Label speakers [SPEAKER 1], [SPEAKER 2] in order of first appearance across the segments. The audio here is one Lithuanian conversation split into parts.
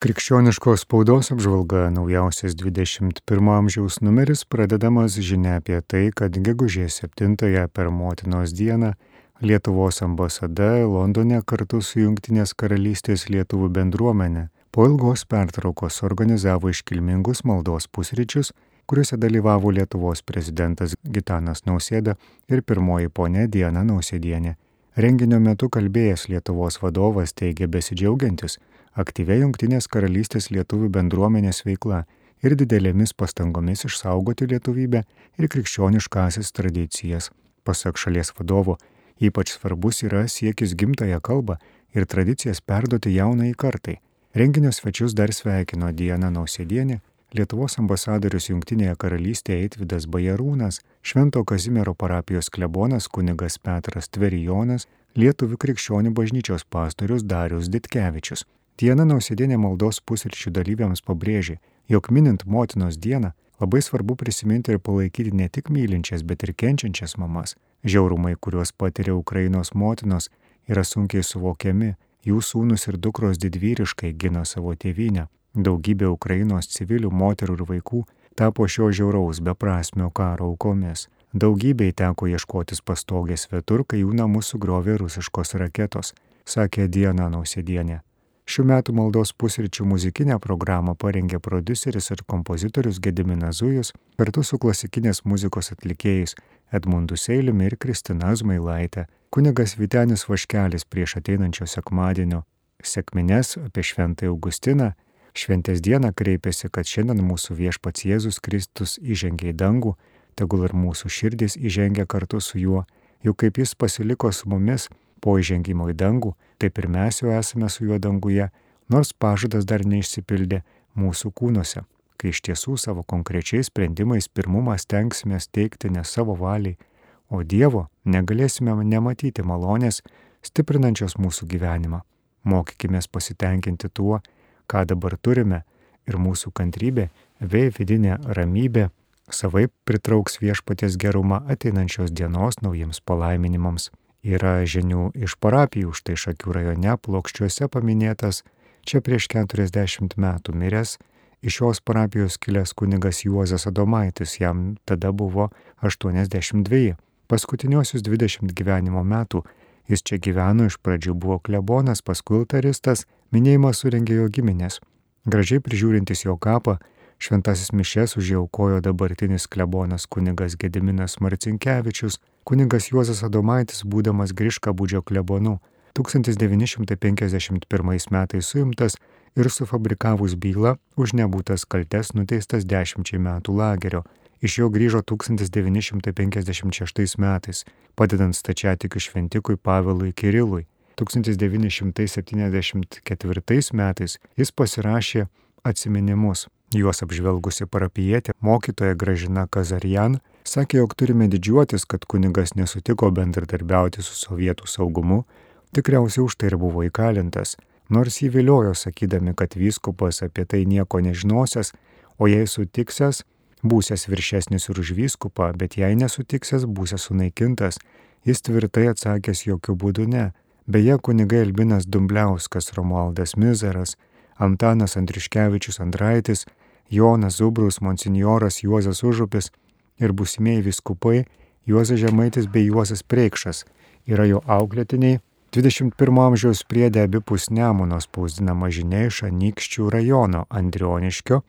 [SPEAKER 1] Krikščioniškos spaudos apžvalga naujausias 21 amžiaus numeris pradedamas žinia apie tai, kad gegužės 7-ąją per motinos dieną Lietuvos ambasada Londone kartu su Junktinės karalystės lietuvų bendruomenė po ilgos pertraukos organizavo iškilmingus maldos pusryčius, kuriuose dalyvavo Lietuvos prezidentas Gitanas Nausėda ir pirmoji ponė Diana Nausėdienė. Renginio metu kalbėjęs Lietuvos vadovas teigia besidžiaugiantis, aktyvia Junktinės karalystės lietuvių bendruomenės veikla ir didelėmis pastangomis išsaugoti lietuvybę ir krikščioniškasis tradicijas. Pasak šalies vadovo, ypač svarbus yra siekis gimtają kalbą ir tradicijas perduoti jaunai kartai. Renginio svečius dar sveikino Diena Nausėdienė, Lietuvos ambasadorius Junktinėje karalystėje Eitvidas Bajarūnas, Švento Kazimiero parapijos klebonas kunigas Petras Tverijonas, Lietuvių krikščionių bažnyčios pastorius Darius Ditkevičius. Diena Nausėdienė maldos pusryčių dalyviams pabrėžė, jog minint motinos dieną labai svarbu prisiminti ir palaikyti ne tik mylinčias, bet ir kenčiančias mamas. Žiaurumai, kuriuos patiria Ukrainos motinos, yra sunkiai suvokiami, jų sūnus ir dukros didvyriškai gina savo tėvynę. Daugybė Ukrainos civilių, moterų ir vaikų tapo šio žiauraus beprasmio karo aukomis. Daugybei teko ieškotis pastogės svetur, kai jų namus sugriovė rusiškos raketos, sakė Diena Nausėdienė. Šių metų maldos pusryčių muzikinę programą parengė prodiuseris ir kompozitorius Gediminas Zujus kartu su klasikinės muzikos atlikėjais Edmundu Seiliumi ir Kristina Zmailaitė. Kunigas Vitenis Vaškelis prieš ateinančio sekmadienio sekmines apie Šventąją Augustiną šventės dieną kreipėsi, kad šiandien mūsų viešpats Jėzus Kristus įžengė į dangų, tegul ir mūsų širdis įžengia kartu su juo, juk kaip jis pasiliko su mumis, po įžengimo į dangų, taip ir mes jau esame su juo danguje, nors pažadas dar neišsipildė mūsų kūnuose, kai iš tiesų savo konkrečiais sprendimais pirmumą stengsime steigti ne savo valiai, o Dievo negalėsime nematyti malonės, stiprinančios mūsų gyvenimą. Mokykime pasitenkinti tuo, ką dabar turime, ir mūsų kantrybė, vei vidinė ramybė, savaip pritrauks viešpaties gerumą ateinančios dienos naujiems palaiminimams. Yra žinių iš parapijų, štai Šakių rajone plokščiuose paminėtas čia prieš 40 metų miręs iš šios parapijos kilęs kunigas Juozas Adomaitis, jam tada buvo 82. Paskutiniosius 20 gyvenimo metų jis čia gyveno, iš pradžių buvo klebonas, paskui altaristas, minėjimą surengė jo giminės. Gražiai prižiūrintis jo kapą, šventasis mišes užjaukojo dabartinis klebonas kunigas Gediminas Marcinkievičius, Kuningas Juozas Adomaitis, būdamas Griškabūdžio klebonu, 1951 metais suimtas ir sufabrikavus bylą už nebūtas kaltes nuteistas dešimčiai metų lagerio. Iš jo grįžo 1956 metais, padedant stačiatikių šventikui Pavelui Kirilui. 1974 metais jis pasirašė atsiminimus. Juos apžvelgusi parapijietė mokytoja Gražina Kazarian sakė, jog turime didžiuotis, kad kunigas nesutiko bendradarbiauti su sovietų saugumu, tikriausiai už tai ir buvo įkalintas, nors jį viliojo sakydami, kad vyskupas apie tai nieko nežinosias, o jei sutiksęs, būsęs viršesnis ir už vyskupą, bet jei nesutiksęs, būsęs sunaikintas, jis tvirtai atsakęs jokių būdų ne. Beje, kunigai Albinas Dumbliauskas, Romualdas Mizeras, Antanas Andriškevičius Andraitis, Jonas Zubrus, monsinjoras Juozas Užupis ir būsimieji viskupai Juozas Žemaitis bei Juozas Preikšas yra jo auklėtiniai 21 amžiaus priedė abipus Nemuno spausdinama žinia iš Anykščių rajono Andrioniškio,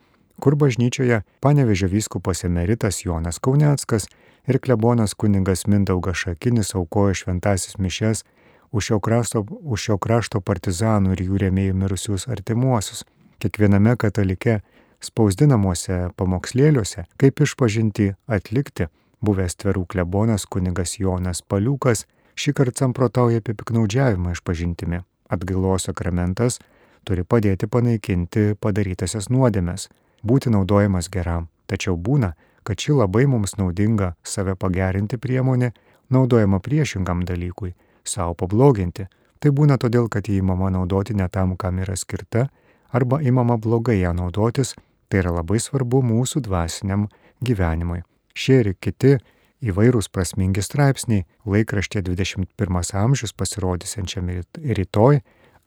[SPEAKER 1] kur bažnyčioje panevežė vyskupas emeritas Jonas Kauneckas ir klebonas kuningas Mindaugas Šakinis aukojo šventasis mišes už šio, krašto, už šio krašto partizanų ir jų rėmėjų mirusius artimuosius. Kiekviename katalike spausdinamuose pamokslėliuose, kaip išpažinti atlikti, buvęs tverų klebonas kunigas Jonas Paliukas šį kartą samprotauja apie piknaudžiavimą išpažintimi. Atgailos sakramentas turi padėti panaikinti padarytasias nuodėmes, būti naudojamas geram, tačiau būna, kad ši labai mums naudinga save pagerinti priemonė naudojama priešingam dalykui - savo pabloginti. Tai būna todėl, kad jį įmama naudoti ne tam, kam yra skirta, arba įmama blogai ją naudotis Tai yra labai svarbu mūsų dvasiniam gyvenimui. Šie ir kiti įvairūs prasmingi straipsniai laikraštė 21 amžius pasirodysiančiam rytoj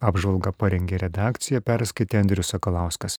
[SPEAKER 1] Apžvalgą parengė redakcija, perskaitė Andrius Sakalauskas.